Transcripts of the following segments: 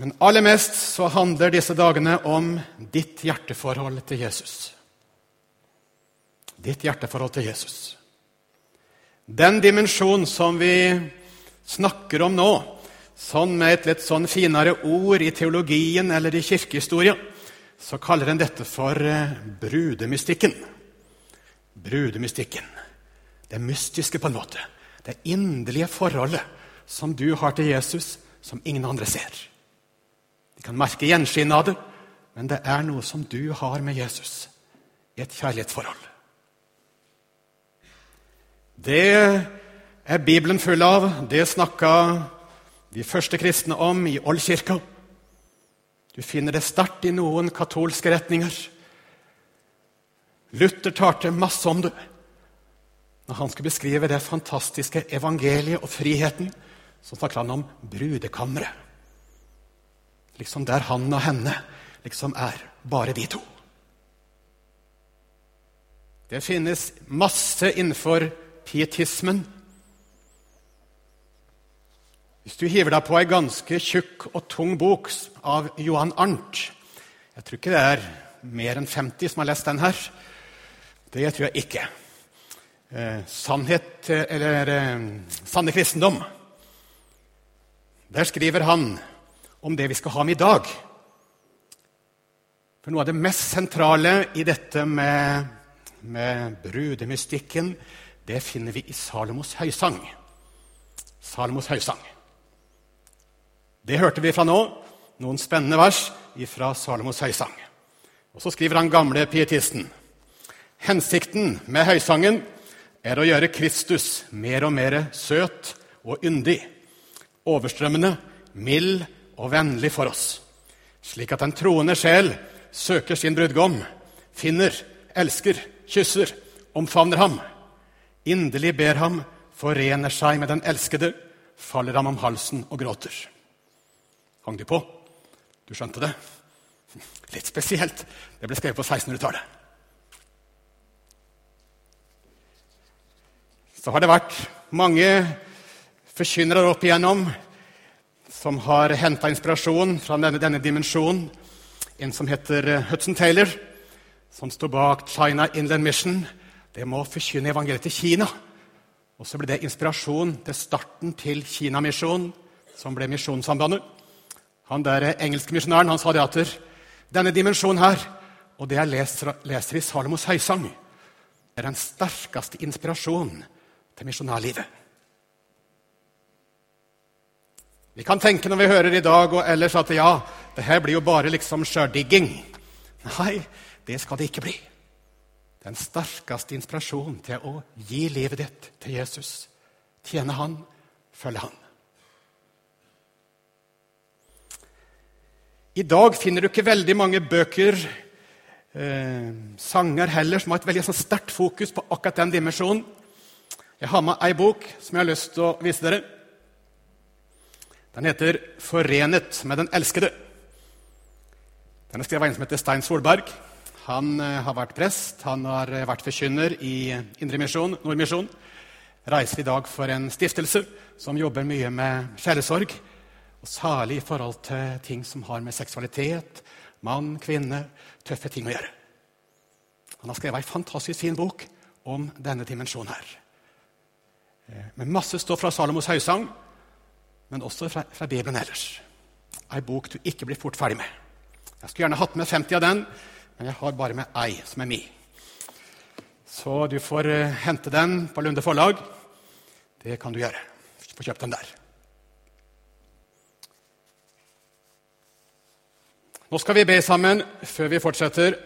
Men aller mest så handler disse dagene om ditt hjerteforhold til Jesus. Ditt hjerteforhold til Jesus. Den dimensjonen som vi snakker om nå, sånn med et litt sånn finere ord i teologien eller i kirkehistoria, så kaller en dette for eh, brudemystikken. Brudemystikken. Det mystiske, på en måte. Det inderlige forholdet som du har til Jesus, som ingen andre ser. De kan merke gjenskinn av det, men det er noe som du har med Jesus i et kjærlighetsforhold. Det er Bibelen full av. Det snakka de første kristne om i Oldkirka. Du finner det sterkt i noen katolske retninger. Luther talte masse om det når han skulle beskrive det fantastiske evangeliet og friheten. Så snakket han om brudekammeret. Liksom der han og henne liksom er bare de to. Det finnes masse innenfor pietismen. Hvis du hiver deg på ei ganske tjukk og tung bok av Johan Arnt Jeg tror ikke det er mer enn 50 som har lest den her. Det tror jeg ikke. Eh, sannhet, eller eh, Sanne kristendom. Der skriver han om det vi skal ha med i dag. For Noe av det mest sentrale i dette med, med brudemystikken, det finner vi i Salomos høysang. Salomos høysang. Det hørte vi fra nå. Noen spennende vers fra Salomos høysang. Og Så skriver han gamle pietisten. Hensikten med høysangen er å gjøre Kristus mer og mer søt og yndig overstrømmende, mild og vennlig for oss, slik at den troende sjel søker sin brudgom, finner, elsker, kysser, omfavner ham, inderlig ber ham, forener seg med den elskede, faller ham om halsen og gråter. Hang de på? Du skjønte det? Litt spesielt. Det ble skrevet på 1600-tallet. Så har det vært mange forkynnere opp igjennom som har henta inspirasjon fra denne, denne dimensjonen. En som heter eh, Hudson Taylor, som står bak China Inland Mission. Det må forkynne evangeliet til Kina. Og så ble det inspirasjon til starten til Kinamisjonen, som ble Misjonssambandet. Han der engelske misjonæren han sa det at denne dimensjonen her, og det jeg leser, leser i Salomos høysang, er den sterkeste inspirasjonen til misjonærlivet. Vi kan tenke når vi hører i dag og ellers at ja, det her blir jo bare liksom sjøldigging. Nei, det skal det ikke bli. Den sterkeste inspirasjonen til å gi livet ditt til Jesus. Tjene Han, følge Han. I dag finner du ikke veldig mange bøker, eh, sanger heller, som har et veldig sånn sterkt fokus på akkurat den dimensjonen. Jeg har med ei bok som jeg har lyst til å vise dere. Den heter 'Forenet med den elskede'. Den er skrevet av en som heter Stein Solberg. Han eh, har vært prest, han har eh, vært forkynner i Indremisjon, Nordmisjon. Reiser i dag for en stiftelse som jobber mye med sjelesorg. Og særlig i forhold til ting som har med seksualitet, mann, kvinne, tøffe ting å gjøre. Han har skrevet ei fantastisk fin bok om denne dimensjonen her. Eh, med masse stoff fra Salomos høysang men også fra, fra Bibelen ellers. Ei bok du ikke blir fort ferdig med. Jeg skulle gjerne hatt med 50 av den, men jeg har bare med ei som er mi. Så du får uh, hente den på Lunde forlag. Det kan du gjøre. Få kjøpt den der. Nå skal vi be sammen før vi fortsetter.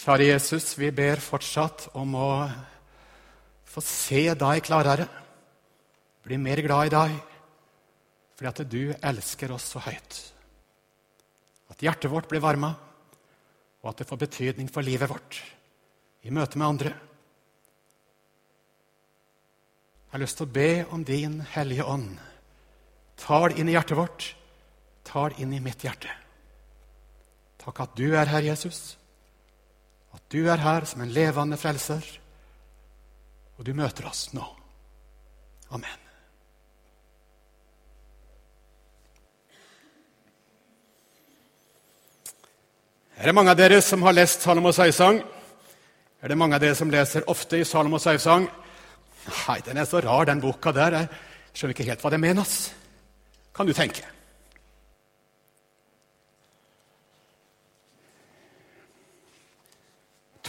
Kjære Jesus, vi ber fortsatt om å få se deg klarere, bli mer glad i deg, fordi at du elsker oss så høyt. At hjertet vårt blir varma, og at det får betydning for livet vårt i møte med andre. Jeg har lyst til å be om din Hellige Ånd. Ta det inn i hjertet vårt. Ta det inn i mitt hjerte. Takk at du er her, Jesus. At du er her som en levende frelser. Og du møter oss nå. Amen. Er det mange av dere som har lest Salomos høysang? Er det mange av dere som leser ofte i Salomos høysang? Nei, den er så rar, den boka der. Jeg skjønner ikke helt hva det menes. Kan du tenke?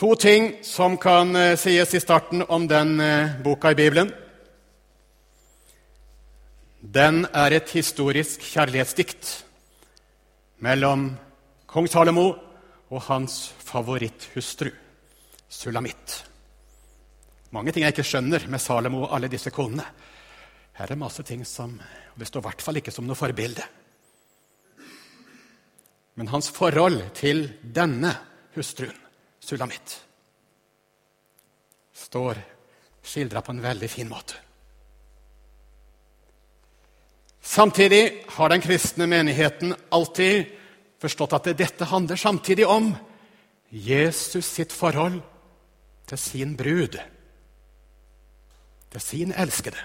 To ting som kan eh, sies i starten om den eh, boka i Bibelen. Den er et historisk kjærlighetsdikt mellom kong Salomo og hans favoritthustru, Sulamitt. Mange ting jeg ikke skjønner med Salomo og alle disse konene. Her er det masse ting som Det står i hvert fall ikke som noe forbilde. Men hans forhold til denne hustruen, Sulamitt, står skildra på en veldig fin måte. Samtidig har den kristne menigheten alltid forstått at dette handler samtidig om Jesus sitt forhold til sin brud, til sin elskede.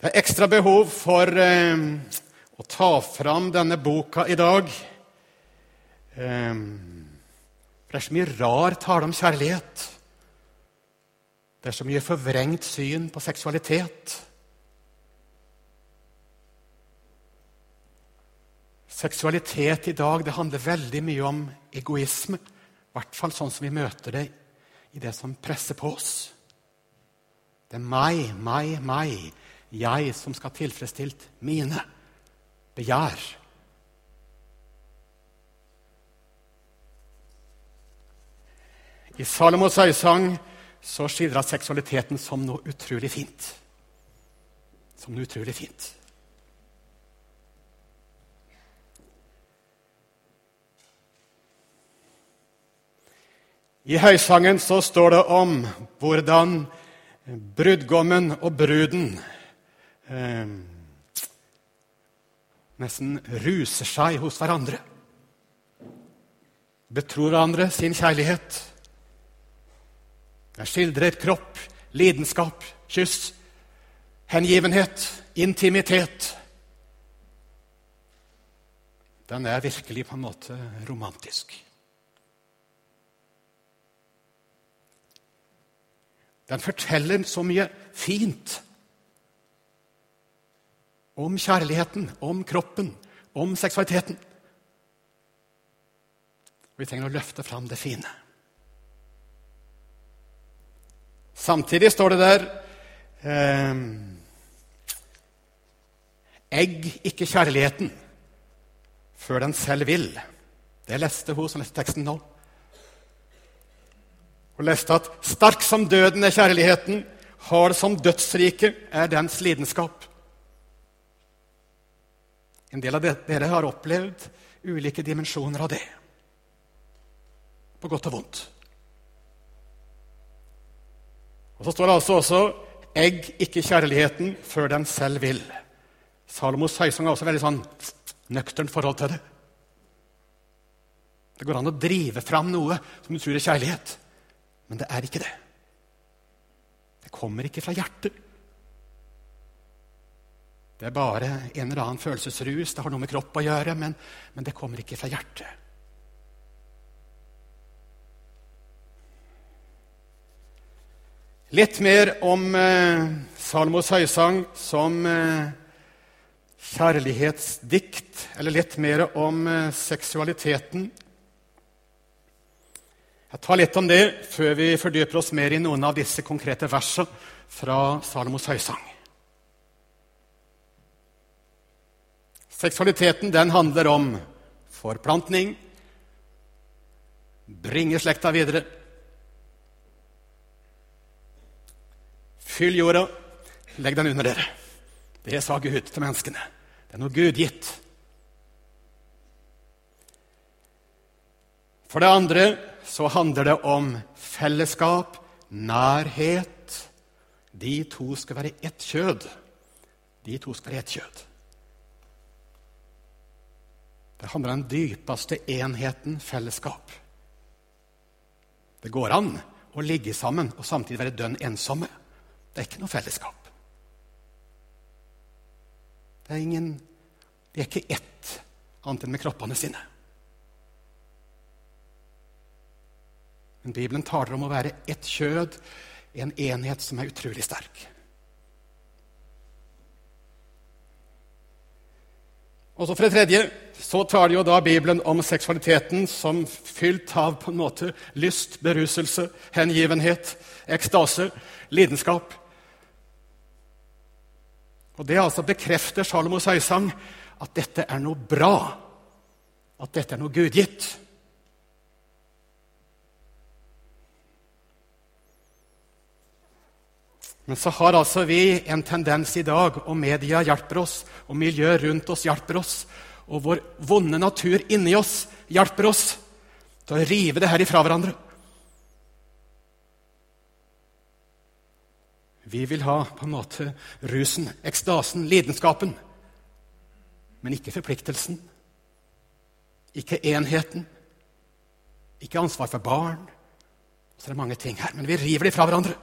Det er ekstra behov for eh, å ta fram denne boka i dag. Eh, det er så mye rar tale om kjærlighet. Det er så mye forvrengt syn på seksualitet. Seksualitet i dag det handler veldig mye om egoisme. I hvert fall sånn som vi møter det i det som presser på oss. Det er meg, meg, meg, jeg som skal tilfredsstilt mine begjær. I Salomos høysang så skildrer seksualiteten som noe utrolig fint. Som noe utrolig fint. I høysangen så står det om hvordan brudgommen og bruden eh, nesten ruser seg hos hverandre. Betror hverandre sin kjærlighet. Jeg skildrer kropp, lidenskap, kyss, hengivenhet, intimitet. Den er virkelig på en måte romantisk. Den forteller så mye fint om kjærligheten, om kroppen, om seksualiteten. Vi trenger å løfte fram det fine. Samtidig står det der eh, Egg ikke kjærligheten før den selv vil. Det leste hun som leste teksten nå. Hun leste at 'sterk som døden er kjærligheten', 'hard som dødsriket er dens lidenskap'. En del av dere har opplevd ulike dimensjoner av det, på godt og vondt. Og Så står det altså også 'egg ikke kjærligheten før den selv vil'. Salomos høysang har også veldig sånn nøkternt forhold til det. Det går an å drive fram noe som du tror er kjærlighet, men det er ikke det. Det kommer ikke fra hjertet. Det er bare en eller annen følelsesrus, det har noe med kropp å gjøre, men, men det kommer ikke fra hjertet. Litt mer om eh, Salomos høysang som eh, kjærlighetsdikt, eller litt mer om eh, seksualiteten. Jeg tar litt om det før vi fordyper oss mer i noen av disse konkrete versene fra Salomos høysang. Seksualiteten den handler om forplantning, bringe slekta videre Fyll jorda, legg den under dere. Det sa Gud til menneskene. Det er noe Gud gitt. For det andre så handler det om fellesskap, nærhet, De to skal være ett kjød. De to skal være ett kjød. Det handler om den dypeste enheten fellesskap. Det går an å ligge sammen og samtidig være dønn ensomme. Det er ikke noe fellesskap. Det er ingen, Vi er ikke ett annet enn med kroppene sine. Men Bibelen taler om å være ett kjød, en enhet som er utrolig sterk. Og så For det tredje så taler jo da Bibelen om seksualiteten som fylt av på en måte lyst, beruselse, hengivenhet, ekstase, lidenskap. Og Det altså bekrefter Salomos høysang at dette er noe bra, at dette er noe gudgitt. Men så har altså vi en tendens i dag, og media hjelper oss, og miljøet rundt oss hjelper oss, og vår vonde natur inni oss hjelper oss til å rive det her ifra hverandre. Vi vil ha på en måte rusen, ekstasen, lidenskapen, men ikke forpliktelsen. Ikke enheten. Ikke ansvar for barn. Så det er mange ting her, men vi river de fra hverandre.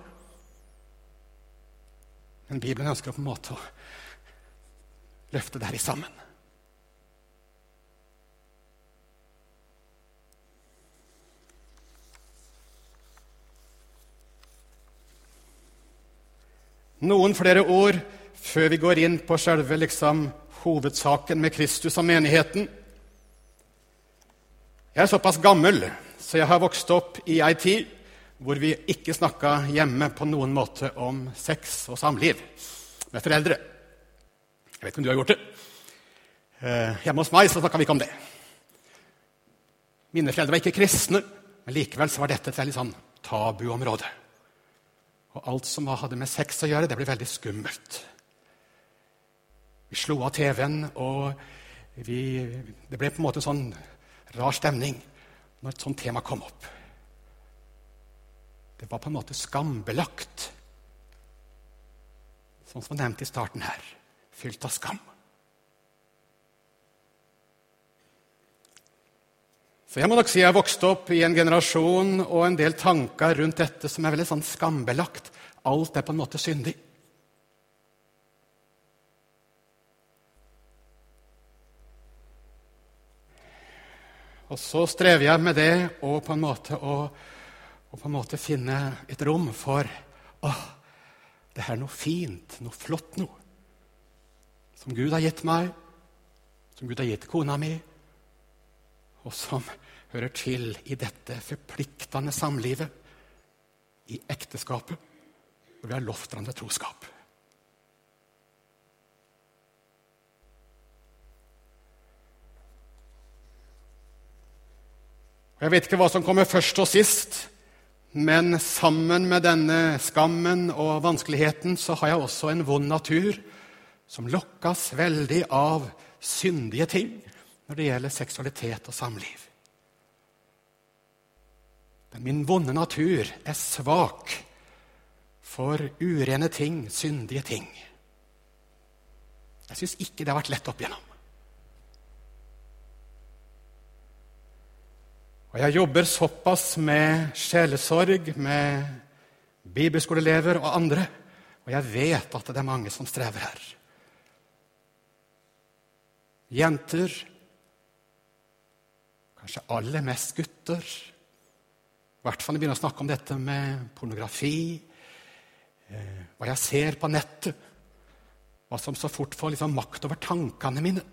Men Bibelen ønsker på en måte å løfte i sammen. Noen flere ord før vi går inn på selve liksom, hovedsaken med Kristus og menigheten. Jeg er såpass gammel, så jeg har vokst opp i ei tid hvor vi ikke snakka hjemme på noen måte om sex og samliv med foreldre. Jeg vet ikke om du har gjort det. Eh, hjemme hos meg så snakka vi ikke om det. Mine foreldre var ikke kristne, men likevel så var dette et veldig sånn tabuområde. Og alt som hadde med sex å gjøre, det ble veldig skummelt. Vi slo av TV-en, og vi, det ble på en måte en sånn rar stemning når et sånt tema kom opp. Det var på en måte skambelagt. Sånn som nevnt i starten her. Fylt av skam. Så jeg må nok si jeg har vokst opp i en generasjon og en del tanker rundt dette som er veldig sånn skambelagt. Alt er på en måte syndig. Og så strever jeg med det og på en måte å og på en måte finne et rom for Å, det her er noe fint, noe flott noe. Som Gud har gitt meg, som Gud har gitt kona mi, og som hører til i dette forpliktende samlivet, i ekteskapet, hvor vi har lovt hverandre troskap. Jeg vet ikke hva som kommer først og sist. Men sammen med denne skammen og vanskeligheten så har jeg også en vond natur som lokkes veldig av syndige ting når det gjelder seksualitet og samliv. Men min vonde natur er svak for urene ting, syndige ting. Jeg syns ikke det har vært lett opp igjennom. Og jeg jobber såpass med sjelesorg, med bibelskoleelever og andre, og jeg vet at det er mange som strever her. Jenter, kanskje aller mest gutter. I hvert fall når vi begynner å snakke om dette med pornografi, eh, hva jeg ser på nettet, hva som så fort får liksom makt over tankene mine.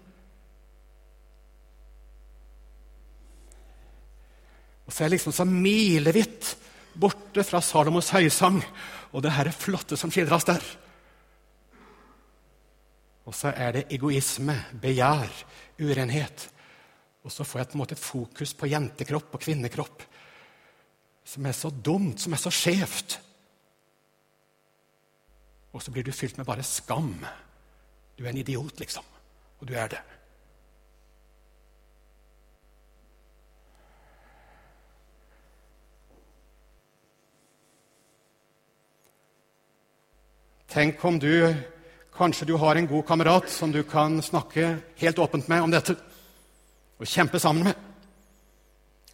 Og så er jeg liksom så milevidt borte fra Salomos høysang og det her flotte som skildres der. Og så er det egoisme, begjær, urenhet. Og så får jeg på en måte et fokus på jentekropp og kvinnekropp som er så dumt, som er så skjevt. Og så blir du fylt med bare skam. Du er en idiot, liksom. Og du er det. Tenk om du Kanskje du har en god kamerat som du kan snakke helt åpent med om dette og kjempe sammen med.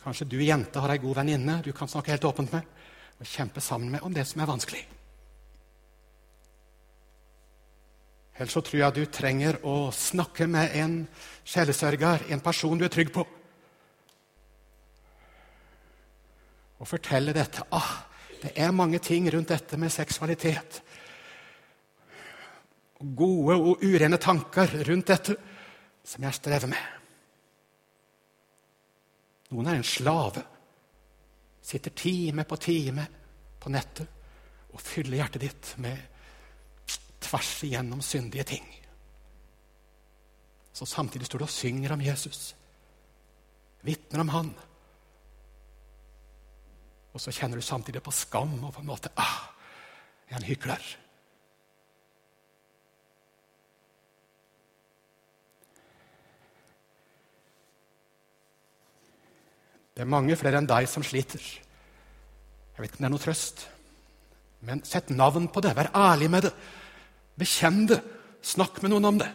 Kanskje du jente har ei god venninne du kan snakke helt åpent med og kjempe sammen med om det som er vanskelig. Ellers så tror jeg du trenger å snakke med en sjelesørger, en person du er trygg på. Og fortelle dette. Ah, det er mange ting rundt dette med seksualitet. Gode og urene tanker rundt dette som jeg strever med. Noen er en slave. Sitter time på time på nettet og fyller hjertet ditt med tvers igjennom syndige ting. Så samtidig står du og synger om Jesus, vitner om Han. Og så kjenner du samtidig på skam og på en måte ah, jeg er en hykler. Det er mange flere enn deg som sliter. Jeg vet ikke om det er noe trøst. Men sett navn på det. Vær ærlig med det. Bekjenn det. Snakk med noen om det.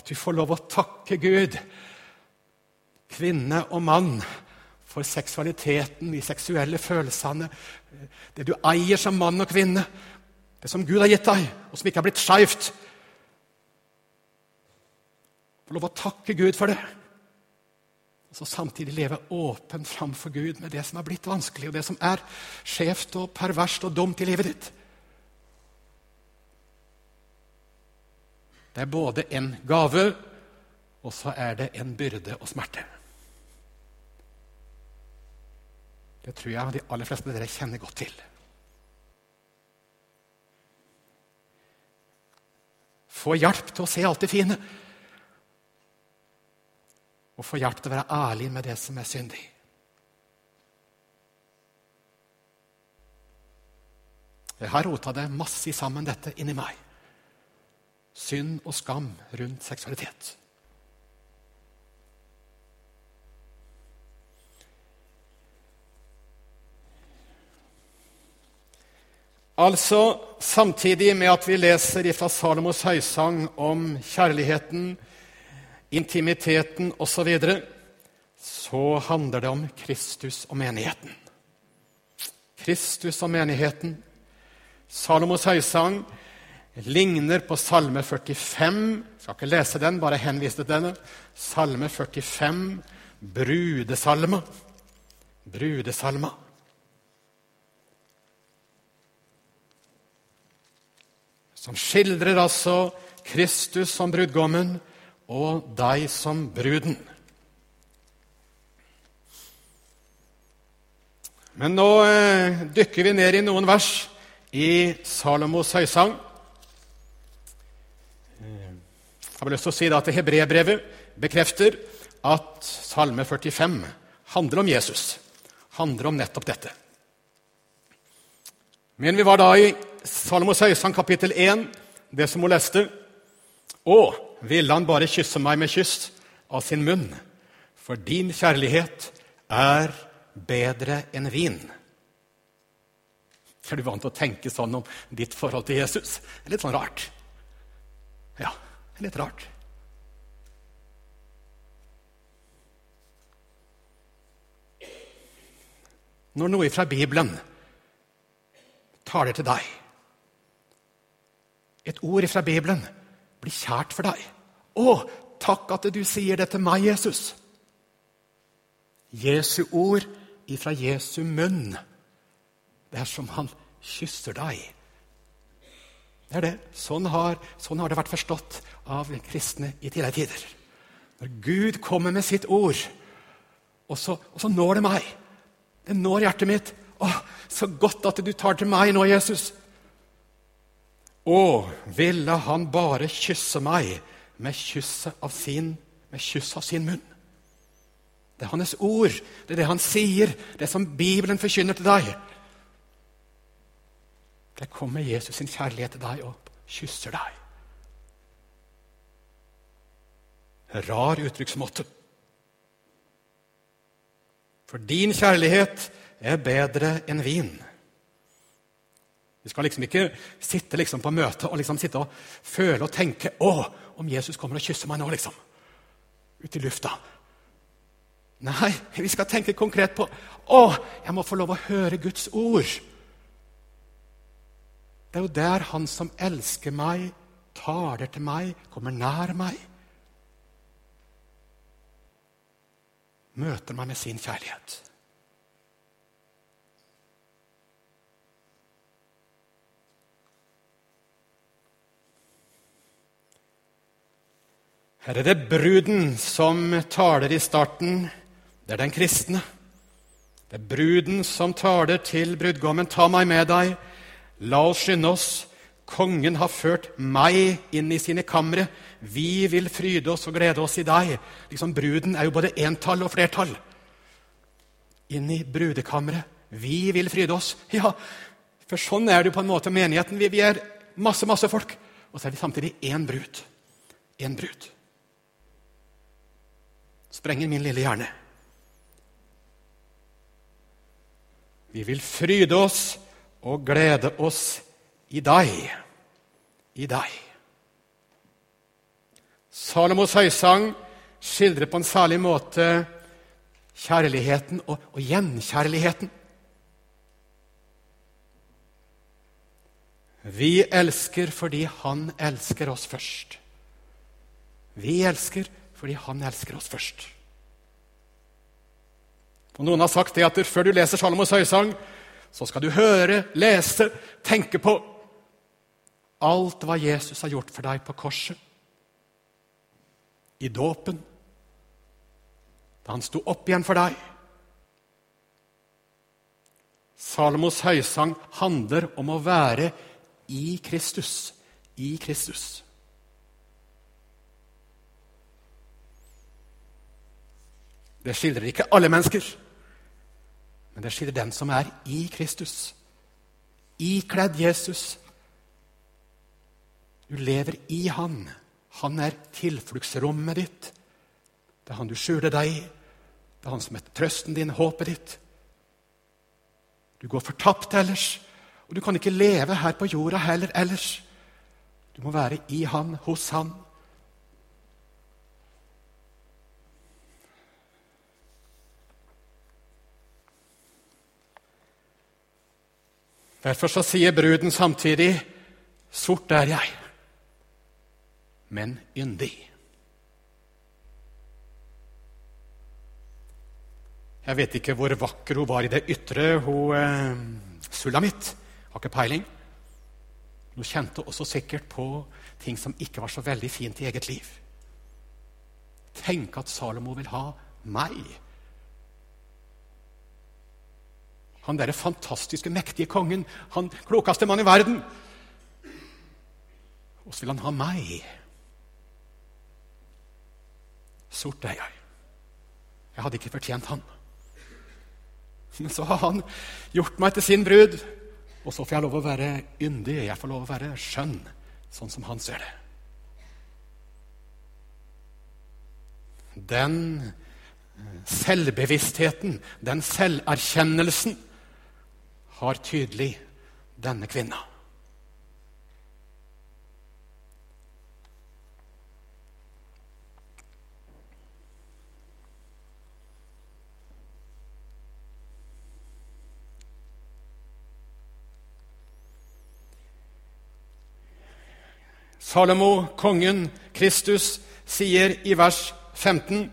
At vi får lov å takke Gud, kvinne og mann, for seksualiteten, de seksuelle følelsene, det du eier som mann og kvinne, det som Gud har gitt deg, og som ikke har blitt skeivt. Få lov å takke Gud for det. Og så samtidig leve åpent framfor Gud med det som har blitt vanskelig, og det som er skjevt og perverst og dumt i livet ditt. Det er både en gave, og så er det en byrde og smerte. Det tror jeg de aller fleste av dere kjenner godt til. Få hjelp til å se alt det fine. Og få hjelp til å være ærlig med det som er syndig. Jeg har rota det masse sammen, dette, inni meg. Synd og skam rundt seksualitet. Altså, samtidig med at vi leser fra Salomos høysang om kjærligheten, intimiteten osv., så, videre, så handler det om Kristus og menigheten. Kristus og menigheten. Salomos høysang ligner på Salme 45. Jeg skal ikke lese den, bare henvise til denne. Salme 45, brudesalma. Brudesalma. Som skildrer altså Kristus som brudgommen og deg som bruden. Men nå eh, dykker vi ned i noen vers i Salomos høysang. Eh, jeg har lyst til å si at Hebrebrevet bekrefter at Salme 45 handler om Jesus. Handler om nettopp dette. Men vi var da i Salomos høysang kapittel 1, det som hun leste. Å, ville han bare kysse meg med kyss av sin munn, for din kjærlighet er bedre enn vin. Er du vant til å tenke sånn om ditt forhold til Jesus? Det er litt sånn rart. Ja, det er litt rart. Når noe fra Bibelen taler til deg. Et ord fra Bibelen blir kjært for deg. Å, takk at du sier det til meg, Jesus. Jesu ord ifra Jesu munn. Det er som han kysser deg. Det er det. Sånn har, sånn har det vært forstått av kristne i tidligere tider. Når Gud kommer med sitt ord, og så, og så når det meg. Det når hjertet mitt. Å, så godt at du tar til meg nå, Jesus. Å, ville han bare kysse meg med kysset av sin, med kyss av sin munn. Det er hans ord, det er det han sier, det som Bibelen forkynner til deg. Det kommer Jesus sin kjærlighet til deg og kysser deg. Rar uttrykksmåte. For din kjærlighet er bedre enn vin. Vi skal liksom ikke sitte liksom på møte og liksom sitte og føle og tenke å, om Jesus kommer og kysser meg nå, liksom. Ut i lufta. Nei, vi skal tenke konkret på å, jeg må få lov å høre Guds ord. Det er jo der Han som elsker meg, taler til meg, kommer nær meg. Møter meg med sin kjærlighet. Her er det bruden som taler i starten. Det er den kristne. Det er bruden som taler til brudgommen. Ta meg med deg. La oss skynde oss. Kongen har ført meg inn i sine kamre. Vi vil fryde oss og glede oss i deg. Liksom Bruden er jo både entall og flertall. Inn i brudekammeret. Vi vil fryde oss. Ja, for sånn er det jo på en måte menigheten. Vi, vi er masse, masse folk. Og så er vi samtidig én brud. Én brud sprenger min lille hjerne. Vi vil fryde oss og glede oss i deg, i deg. Salomos høysang skildrer på en særlig måte kjærligheten og, og gjenkjærligheten. Vi elsker fordi Han elsker oss først. Vi elsker fordi han elsker oss først. Og Noen har sagt det at før du leser Salomos høysang, så skal du høre, lese, tenke på alt hva Jesus har gjort for deg på korset. I dåpen, da han sto opp igjen for deg. Salomos høysang handler om å være i Kristus. I Kristus. Det skildrer ikke alle mennesker, men det skildrer den som er i Kristus. Ikledd Jesus. Du lever i Han. Han er tilfluktsrommet ditt. Det er han du skjuler deg i. Det er han som er trøsten din, håpet ditt. Du går fortapt ellers, og du kan ikke leve her på jorda heller ellers. Du må være i Han, hos Han. Derfor så sier bruden samtidig, 'Sort er jeg, men yndig'. Jeg vet ikke hvor vakker hun var i det ytre, hun eh, Sulamit. Har ikke peiling. Hun kjente også sikkert på ting som ikke var så veldig fint i eget liv. Tenk at Salomo vil ha meg Han derre fantastiske, mektige kongen. Han klokeste mann i verden. Og så vil han ha meg. Sort er jeg. Jeg hadde ikke fortjent han. Men så har han gjort meg til sin brud, og så får jeg lov å være yndig. Jeg får lov å være skjønn, sånn som han ser det. Den selvbevisstheten, den selverkjennelsen, har tydelig denne kvinna. Salomo, kongen, Kristus, sier i vers 15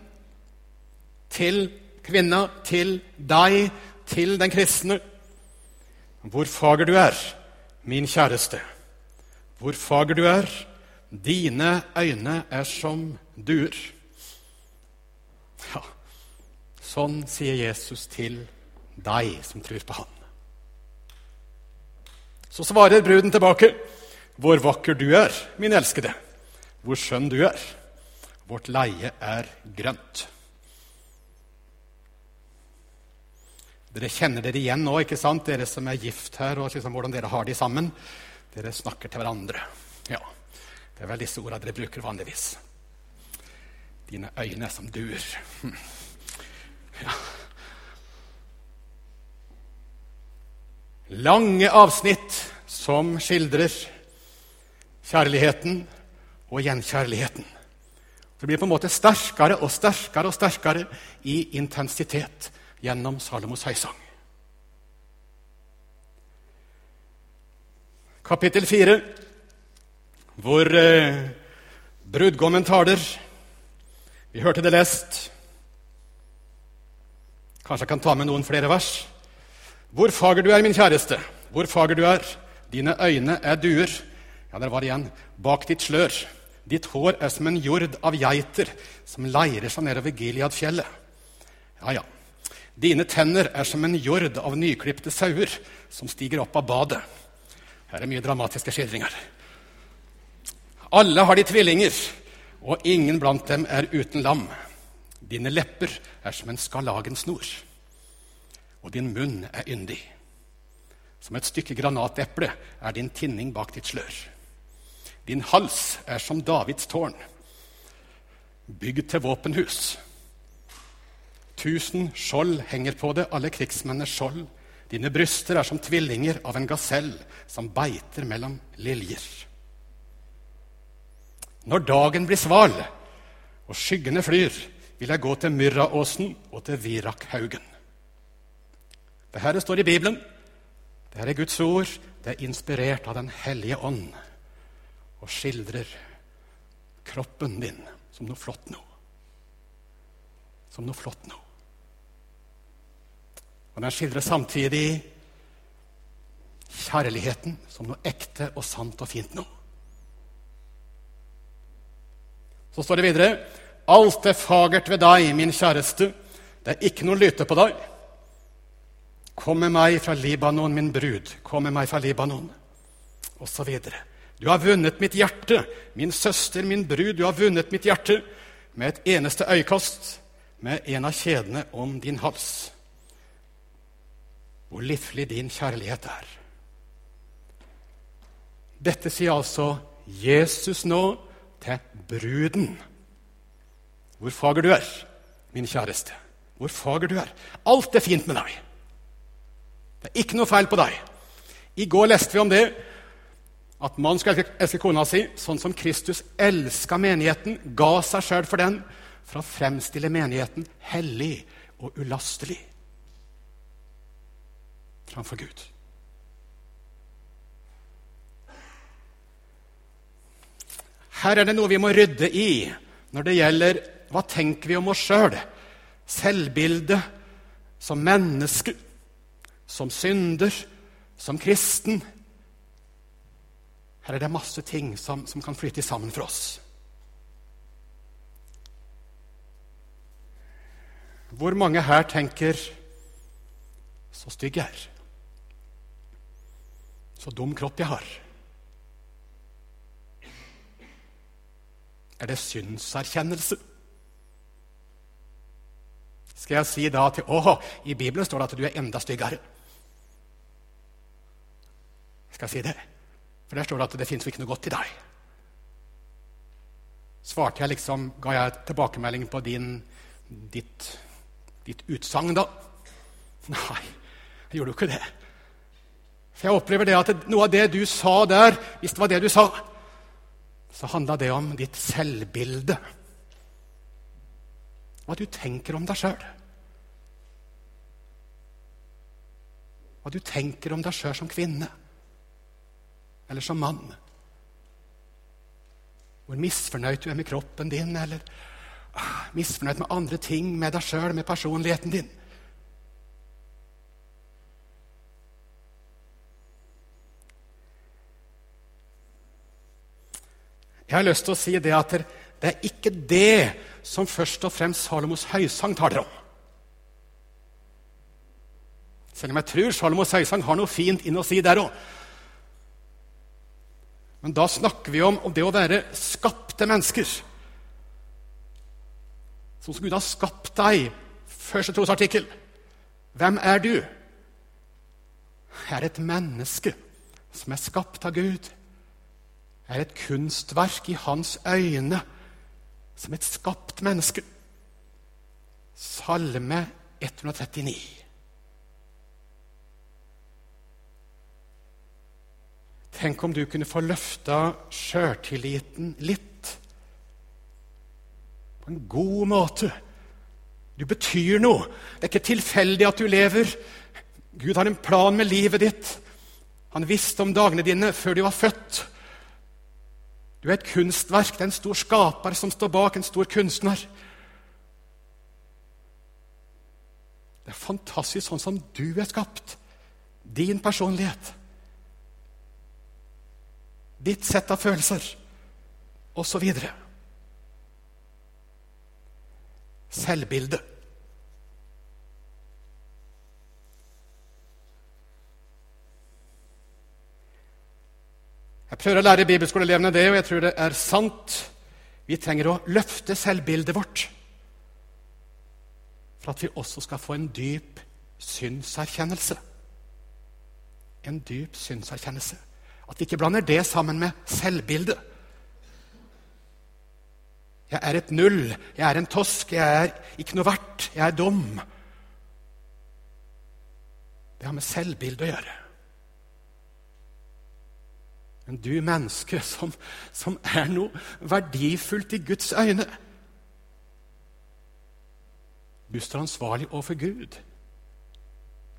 til kvinna, til deg, til den kristne hvor fager du er, min kjæreste. Hvor fager du er. Dine øyne er som duer. Ja, sånn sier Jesus til deg som tror på Han. Så svarer bruden tilbake. Hvor vakker du er, min elskede. Hvor skjønn du er. Vårt leie er grønt. Dere kjenner dere igjen nå, ikke sant? dere som er gift her, og liksom hvordan dere har de sammen. Dere snakker til hverandre. Ja, det er vel disse ordene dere bruker vanligvis. Dine øyne som duer. Hm. Ja. Lange avsnitt som skildrer kjærligheten og gjenkjærligheten. Det blir på en måte sterkere og sterkere og sterkere i intensitet gjennom Salomos høysang. Kapittel fire, hvor eh, brudgommen taler. Vi hørte det lest. Kanskje jeg kan ta med noen flere vers. Hvor fager du er, min kjæreste, hvor fager du er. Dine øyne er duer. Ja, der var det igjen. Bak ditt slør. Ditt hår er som en jord av geiter som leirer seg nedover Gilead-fjellet. Ja, ja. Dine tenner er som en jord av nyklipte sauer som stiger opp av badet. Her er mye dramatiske skildringer. Alle har de tvillinger, og ingen blant dem er uten lam. Dine lepper er som en skarlagensnor, og din munn er yndig. Som et stykke granateple er din tinning bak ditt slør. Din hals er som Davids tårn, bygd til våpenhus. Tusen skjold henger på det, alle krigsmennenes skjold. Dine bryster er som tvillinger av en gasell som beiter mellom liljer. Når dagen blir sval og skyggene flyr, vil jeg gå til Myrraåsen og til Virakhaugen. Det her står i Bibelen. Det her er Guds ord. Det er inspirert av Den hellige ånd og skildrer kroppen din som noe flott nå. Som noe flott nå. Og den skildrer samtidig kjærligheten som noe ekte og sant og fint nå. Så står det videre Alt er fagert ved deg, min kjæreste. Det er ikke noe lyte på deg. Kom med meg fra Libanon, min brud. Kom med meg fra Libanon. Og så videre. Du har vunnet mitt hjerte, min søster, min brud, du har vunnet mitt hjerte med et eneste øyekast, med en av kjedene om din hals. Hvor livlig din kjærlighet er. Dette sier altså Jesus nå til bruden. Hvor fager du er, min kjæreste. Hvor fager du er. Alt er fint med deg. Det er ikke noe feil på deg. I går leste vi om det at mannen skal elske kona si sånn som Kristus elska menigheten, ga seg sjøl for den, for å fremstille menigheten hellig og ulastelig framfor Gud. Her er det noe vi må rydde i når det gjelder hva tenker vi om oss sjøl. Selvbildet som menneske, som synder, som kristen. Her er det masse ting som, som kan flyte sammen for oss. Hvor mange her tenker så stygg jeg er? Så dum kropp jeg har? Er det synserkjennelse? Skal jeg si da til Å, i Bibelen står det at du er enda styggere. Skal jeg si det? For der står det at det fins ikke noe godt i deg. Svarte jeg liksom, Ga jeg tilbakemelding på din, ditt, ditt utsagn da? Nei, jeg gjorde jo ikke det. For jeg opplever det at noe av det du sa der, hvis det var det du sa, så handla det om ditt selvbilde. Hva du tenker om deg sjøl. Hva du tenker om deg sjøl som kvinne eller som mann. Hvor misfornøyd du er med kroppen din, eller ah, misfornøyd med andre ting med deg sjøl, med personligheten din. Jeg har lyst til å si det at det er ikke det som først og fremst Salomos høysang taler om. Selv om jeg tror Salomos høysang har noe fint inn å si der òg. Men da snakker vi om, om det å være skapte mennesker. Sånn som Gud har skapt deg. Første trosartikkel. Hvem er du? Jeg er et menneske som er skapt av Gud. Er et kunstverk i hans øyne, som et skapt menneske. Salme 139. Tenk om du kunne få løfta sjøltilliten litt. På en god måte. Du betyr noe. Det er ikke tilfeldig at du lever. Gud har en plan med livet ditt. Han visste om dagene dine før du var født. Er et kunstverk. Det er en stor skaper som står bak, en stor kunstner. Det er fantastisk sånn som du er skapt. Din personlighet ditt sett av følelser, osv. Selvbilde. Jeg prøver å lære bibelskoleelevene det, og jeg tror det er sant. Vi trenger å løfte selvbildet vårt for at vi også skal få en dyp synserkjennelse. En dyp synserkjennelse. At vi ikke blander det sammen med selvbildet. Jeg er et null, jeg er en tosk, jeg er ikke noe verdt, jeg er dum. Det har med selvbildet å gjøre. Men du menneske som, som er noe verdifullt i Guds øyne Du står ansvarlig overfor Gud.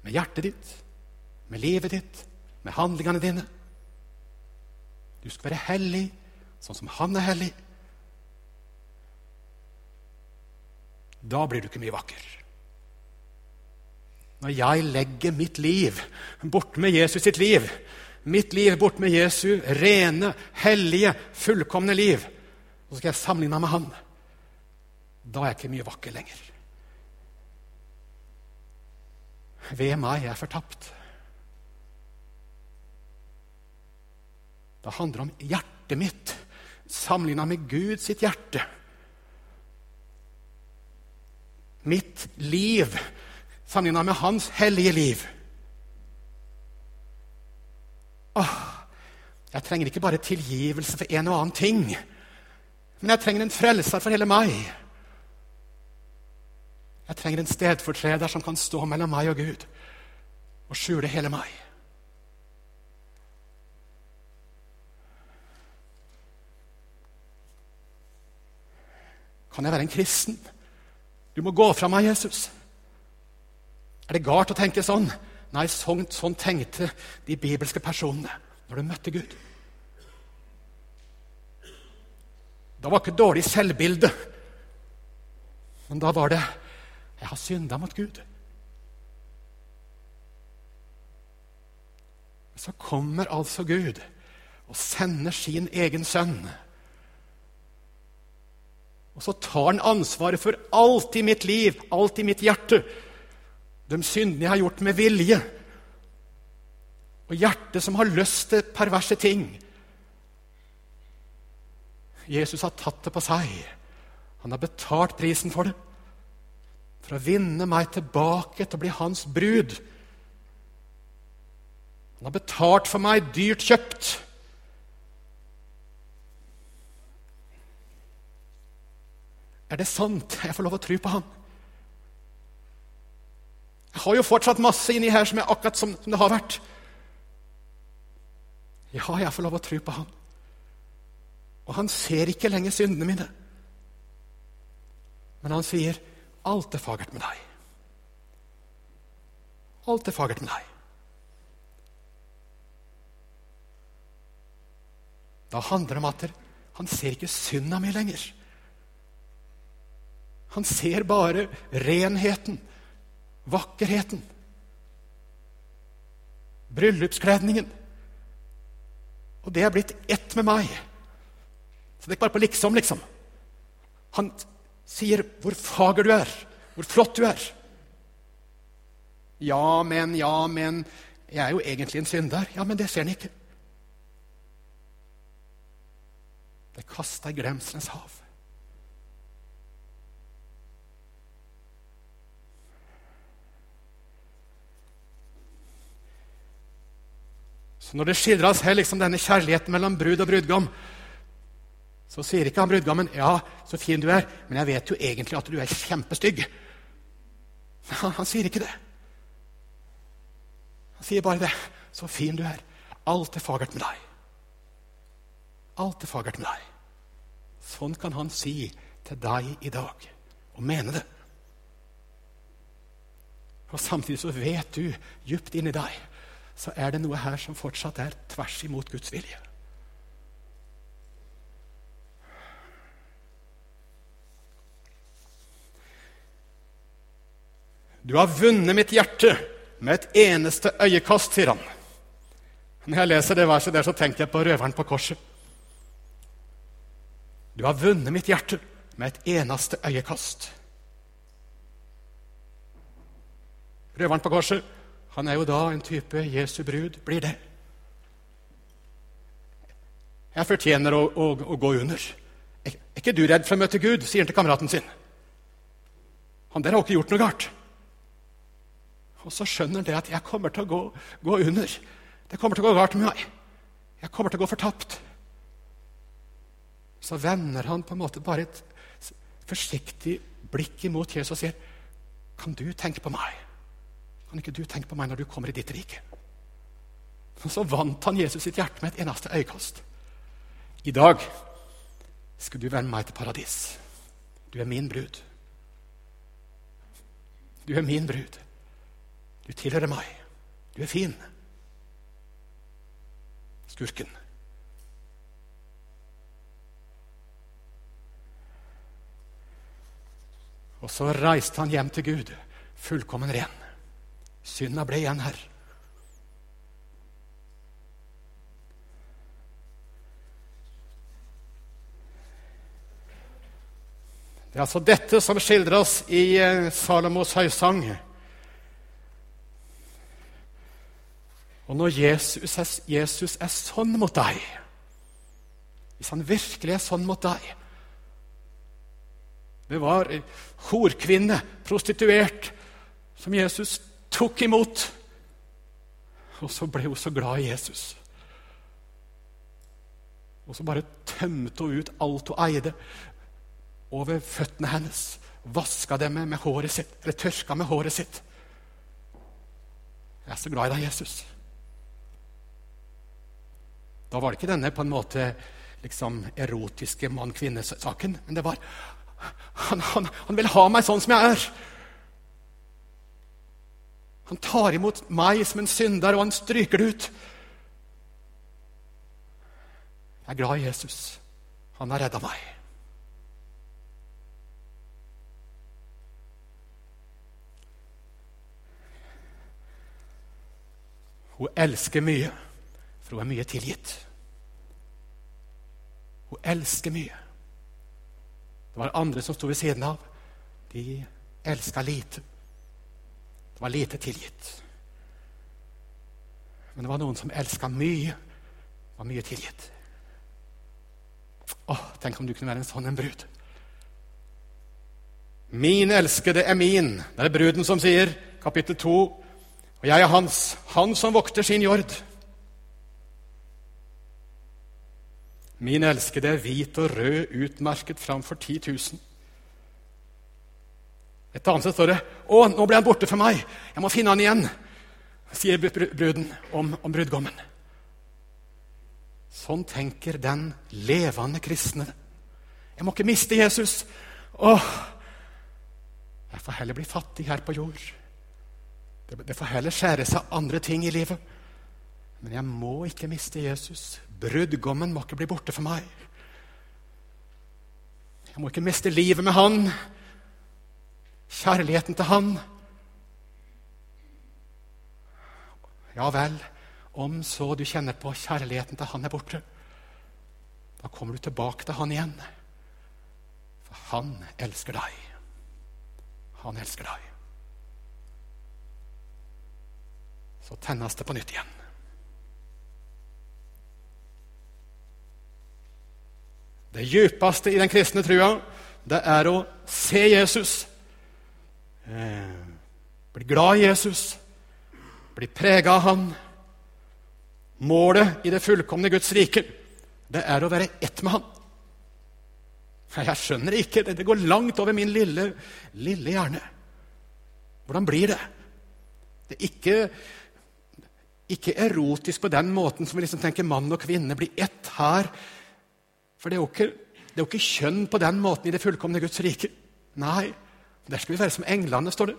Med hjertet ditt, med livet ditt, med handlingene dine. Du skal være hellig, sånn som han er hellig. Da blir du ikke mye vakker. Når jeg legger mitt liv borte med Jesus sitt liv, mitt liv bort med Jesu rene, hellige, fullkomne liv, så skal jeg sammenligne meg med han, da er jeg ikke mye vakker lenger. Ved meg er jeg fortapt. Det handler om hjertet mitt sammenligna med Gud sitt hjerte. Mitt liv sammenligna med Hans hellige liv. Åh, jeg trenger ikke bare tilgivelse for en og annen ting, men jeg trenger en frelser for hele meg. Jeg trenger en stedfortreder som kan stå mellom meg og Gud og skjule hele meg. Kan jeg være en kristen? Du må gå fra meg, Jesus. Er det galt å tenke sånn? Nei, sånn, sånn tenkte de bibelske personene når de møtte Gud. Da var ikke dårlig selvbilde, men da var det 'Jeg har synda mot Gud'. Så kommer altså Gud og sender sin egen sønn og så tar han ansvaret for alt i mitt liv, alt i mitt hjerte. De syndene jeg har gjort med vilje. Og hjertet som har lyst til perverse ting. Jesus har tatt det på seg. Han har betalt prisen for det. For å vinne meg tilbake til å bli hans brud. Han har betalt for meg, dyrt kjøpt. Er det sant? Jeg får lov å tro på han. Jeg har jo fortsatt masse inni her som er akkurat som, som det har vært. Ja, jeg får lov å tro på han. Og han ser ikke lenger syndene mine. Men han sier, 'Alt er fagert med deg'. Alt er fagert med deg. Da handler det om at han ser ikke synda mi lenger. Han ser bare renheten, vakkerheten, bryllupskledningen. Og det er blitt ett med meg. Så det er ikke bare på liksom, liksom. Han sier hvor fager du er, hvor flott du er. Ja, men, ja, men Jeg er jo egentlig en synder. Ja, men det ser han ikke. Det er kasta i glemselens hav. Så når det skildres her liksom denne kjærligheten mellom brud og brudgom, så sier ikke han brudgommen 'Ja, så fin du er, men jeg vet jo egentlig at du er kjempestygg'. Han, han sier ikke det. Han sier bare det. 'Så fin du er. Alt er fagert med deg.' Alt er fagert med deg. Sånn kan han si til deg i dag, og mene det. Og Samtidig så vet du djupt inni deg så er det noe her som fortsatt er tvers imot Guds vilje. Du har vunnet mitt hjerte med et eneste øyekast, sier han. Når jeg leser det verset der, så tenker jeg på røveren på korset. Du har vunnet mitt hjerte med et eneste øyekast. Røveren på korset han er jo da en type Jesu brud, blir det. Jeg fortjener å, å, å gå under. Er, ikke du redd for å møte Gud? sier han til kameraten sin. Han der har ikke gjort noe galt. Og så skjønner han det at jeg kommer til å gå, gå under. Det kommer til å gå galt med meg. Jeg kommer til å gå fortapt. Så vender han på en måte bare et forsiktig blikk imot Jesus og sier, 'Kan du tenke på meg?' Kan ikke du tenke på meg når du kommer i ditt rike? Og så vant han Jesus sitt hjerte med et eneste øyekast. I dag skal du være med meg til paradis. Du er min brud. Du er min brud. Du tilhører meg. Du er fin. Skurken. Og så reiste han hjem til Gud, fullkommen ren. Synda ble igjen her. Det er altså dette som skildres i eh, Salomos høysang. Og når Jesus er, Jesus er sånn mot deg, hvis han virkelig er sånn mot deg Det var horkvinne, prostituert, som Jesus tok imot. Og så ble hun så glad i Jesus. Og så bare tømte hun ut alt hun eide, over føttene hennes. Vaska dem med, håret sitt, eller tørka med håret sitt. Jeg er så glad i deg, Jesus. Da var det ikke denne på en måte liksom erotiske mann-kvinne-saken, men det var han, han, han vil ha meg sånn som jeg er. Han tar imot meg som en synder, og han stryker det ut. Jeg er glad i Jesus. Han har redda meg. Hun elsker mye, for hun er mye tilgitt. Hun elsker mye. Det var andre som sto ved siden av. De elska lite. Det var lite tilgitt. Men det var noen som elska mye, var mye tilgitt. Å, Tenk om du kunne være en sånn en brud. Min elskede er min. Det er bruden som sier, kapittel 2. Og jeg er hans, han som vokter sin jord. Min elskede er hvit og rød, utmerket framfor 10 000. Et annet sted står det 'Å, nå ble han borte for meg. Jeg må finne han igjen', sier bruden om, om brudgommen. Sånn tenker den levende kristne. Jeg må ikke miste Jesus. Åh, jeg får heller bli fattig her på jord. Det, det får heller skjære seg andre ting i livet. Men jeg må ikke miste Jesus. Brudgommen må ikke bli borte for meg. Jeg må ikke miste livet med han kjærligheten til Han. Ja vel, om så du kjenner på kjærligheten til Han er borte, da kommer du tilbake til Han igjen. For Han elsker deg. Han elsker deg. Så tennes det på nytt igjen. Det djupeste i den kristne trua, det er å se Jesus Eh, bli glad i Jesus, bli prega av han. Målet i det fullkomne Guds rike, det er å være ett med Han. Jeg skjønner ikke. Det, det går langt over min lille, lille hjerne. Hvordan blir det? Det er ikke, ikke erotisk på den måten som vi liksom tenker mann og kvinne blir ett her. For det er, jo ikke, det er jo ikke kjønn på den måten i det fullkomne Guds rike. Nei, der skal vi være som englene, står det.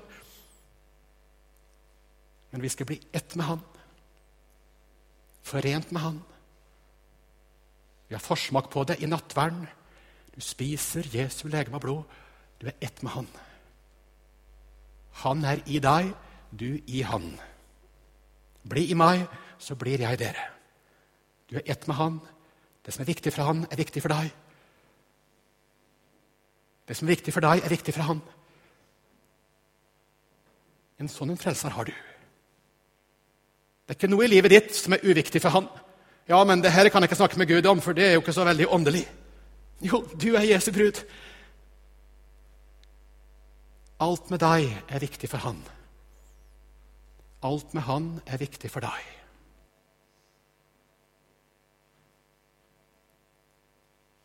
Men vi skal bli ett med Han. Forent med Han. Vi har forsmak på det i nattverden. Du spiser Jesu legeme og blod. Du er ett med Han. Han er i deg, du i Han. Bli i meg, så blir jeg dere. Du er ett med Han. Det som er viktig for Han, er viktig for deg. Det som er viktig for deg, er viktig for Han. En sånn en frelser har du. Det er ikke noe i livet ditt som er uviktig for Han. Ja, men det her kan jeg ikke snakke med Gud om, for det er jo ikke så veldig åndelig. Jo, du er Jesu brud. Alt med deg er viktig for Han. Alt med Han er viktig for deg.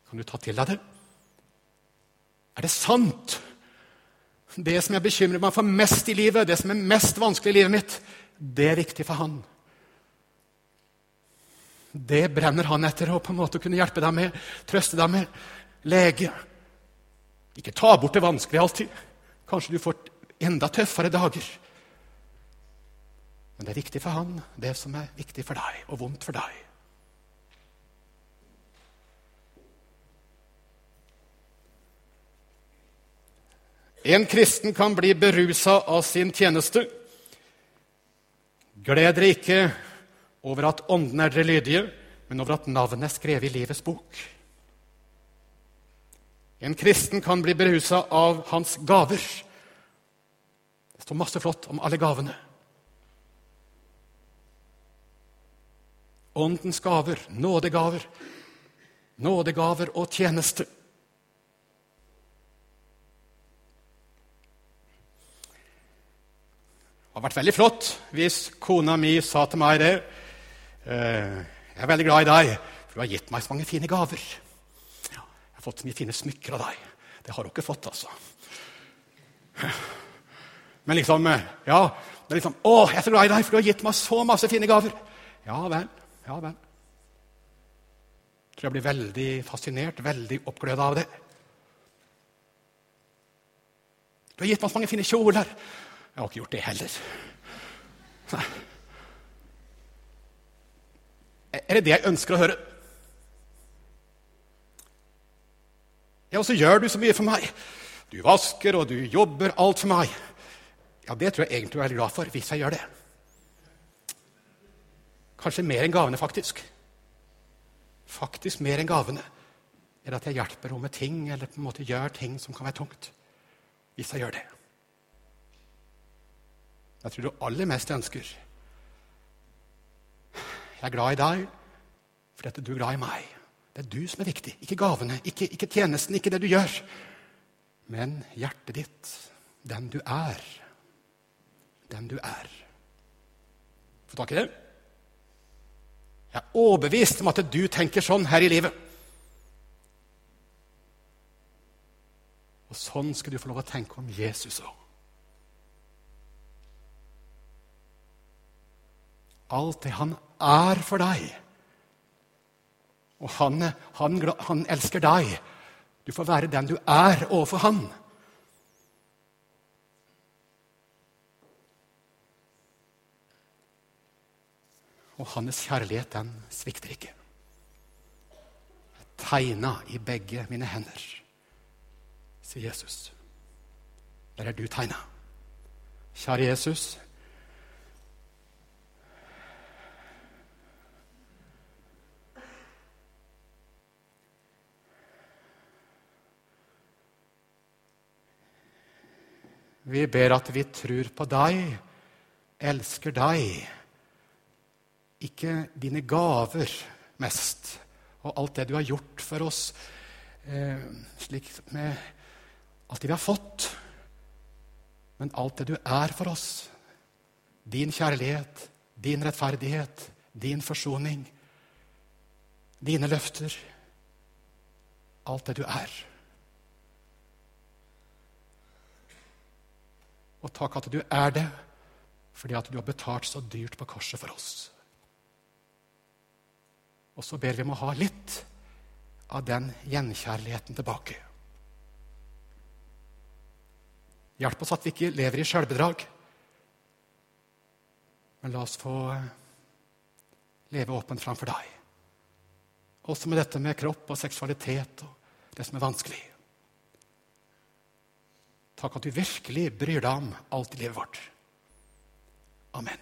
Kan du ta til deg det? Er det sant? Det som jeg bekymrer meg for mest i livet, det som er mest vanskelig i livet mitt, det er viktig for Han. Det brenner han etter å på en måte kunne hjelpe deg med, trøste deg med. Lege. Ikke ta bort det vanskelige alltid. Kanskje du får enda tøffere dager. Men det er viktig for han, det som er viktig for deg, og vondt for deg. En kristen kan bli berusa av sin tjeneste. Gled dere ikke over at ånden er dere lydige, men over at navnet er skrevet i livets bok. En kristen kan bli berusa av hans gaver. Det står masse flott om alle gavene. Åndens gaver, nådegaver, nådegaver og tjeneste. Hadde vært veldig flott hvis kona mi sa til meg det. Eh, jeg er veldig glad i deg, for du har gitt meg så mange fine gaver «Jeg har fått så mye fine smykker av deg. Det har hun ikke fått, altså. Men liksom eh, Ja, det er liksom Å, jeg er så glad i deg, for du har gitt meg så masse fine gaver. Ja vel. Ja vel. Jeg tror jeg blir veldig fascinert, veldig oppgløda av det. Du har gitt meg så mange fine kjoler. Jeg har ikke gjort det heller. Nei. Er det det jeg ønsker å høre? Ja, og så gjør du så mye for meg. Du vasker, og du jobber alt for meg. Ja, det tror jeg egentlig du er glad for, hvis jeg gjør det. Kanskje mer enn gavene, faktisk. Faktisk mer enn gavene. Eller at jeg hjelper henne med ting, eller på en måte gjør ting som kan være tungt. Hvis jeg gjør det. Jeg tror du aller mest ønsker Jeg er glad i deg fordi du er glad i meg. Det er du som er viktig, ikke gavene, ikke, ikke tjenesten, ikke det du gjør. Men hjertet ditt, den du er. Den du er. Få tak i det? Jeg er overbevist om at du tenker sånn her i livet. Og sånn skal du få lov å tenke om Jesus òg. Alt det han er for deg og han, han, han, elsker deg. Du får være den du er overfor han. Og hans kjærlighet, den svikter ikke. Tegna i begge mine hender, sier Jesus. Der er du tegna. Kjære Jesus. Vi ber at vi tror på deg, elsker deg. Ikke dine gaver mest og alt det du har gjort for oss, eh, slik med alt det vi har fått, men alt det du er for oss. Din kjærlighet, din rettferdighet, din forsoning, dine løfter, alt det du er. Og takk at du er det fordi at du har betalt så dyrt på korset for oss. Og så ber vi om å ha litt av den gjenkjærligheten tilbake. Hjelp oss at vi ikke lever i sjølbedrag. Men la oss få leve åpent framfor deg. Også med dette med kropp og seksualitet og det som er vanskelig. Takk at du virkelig bryr deg om alt i livet vårt. Amen.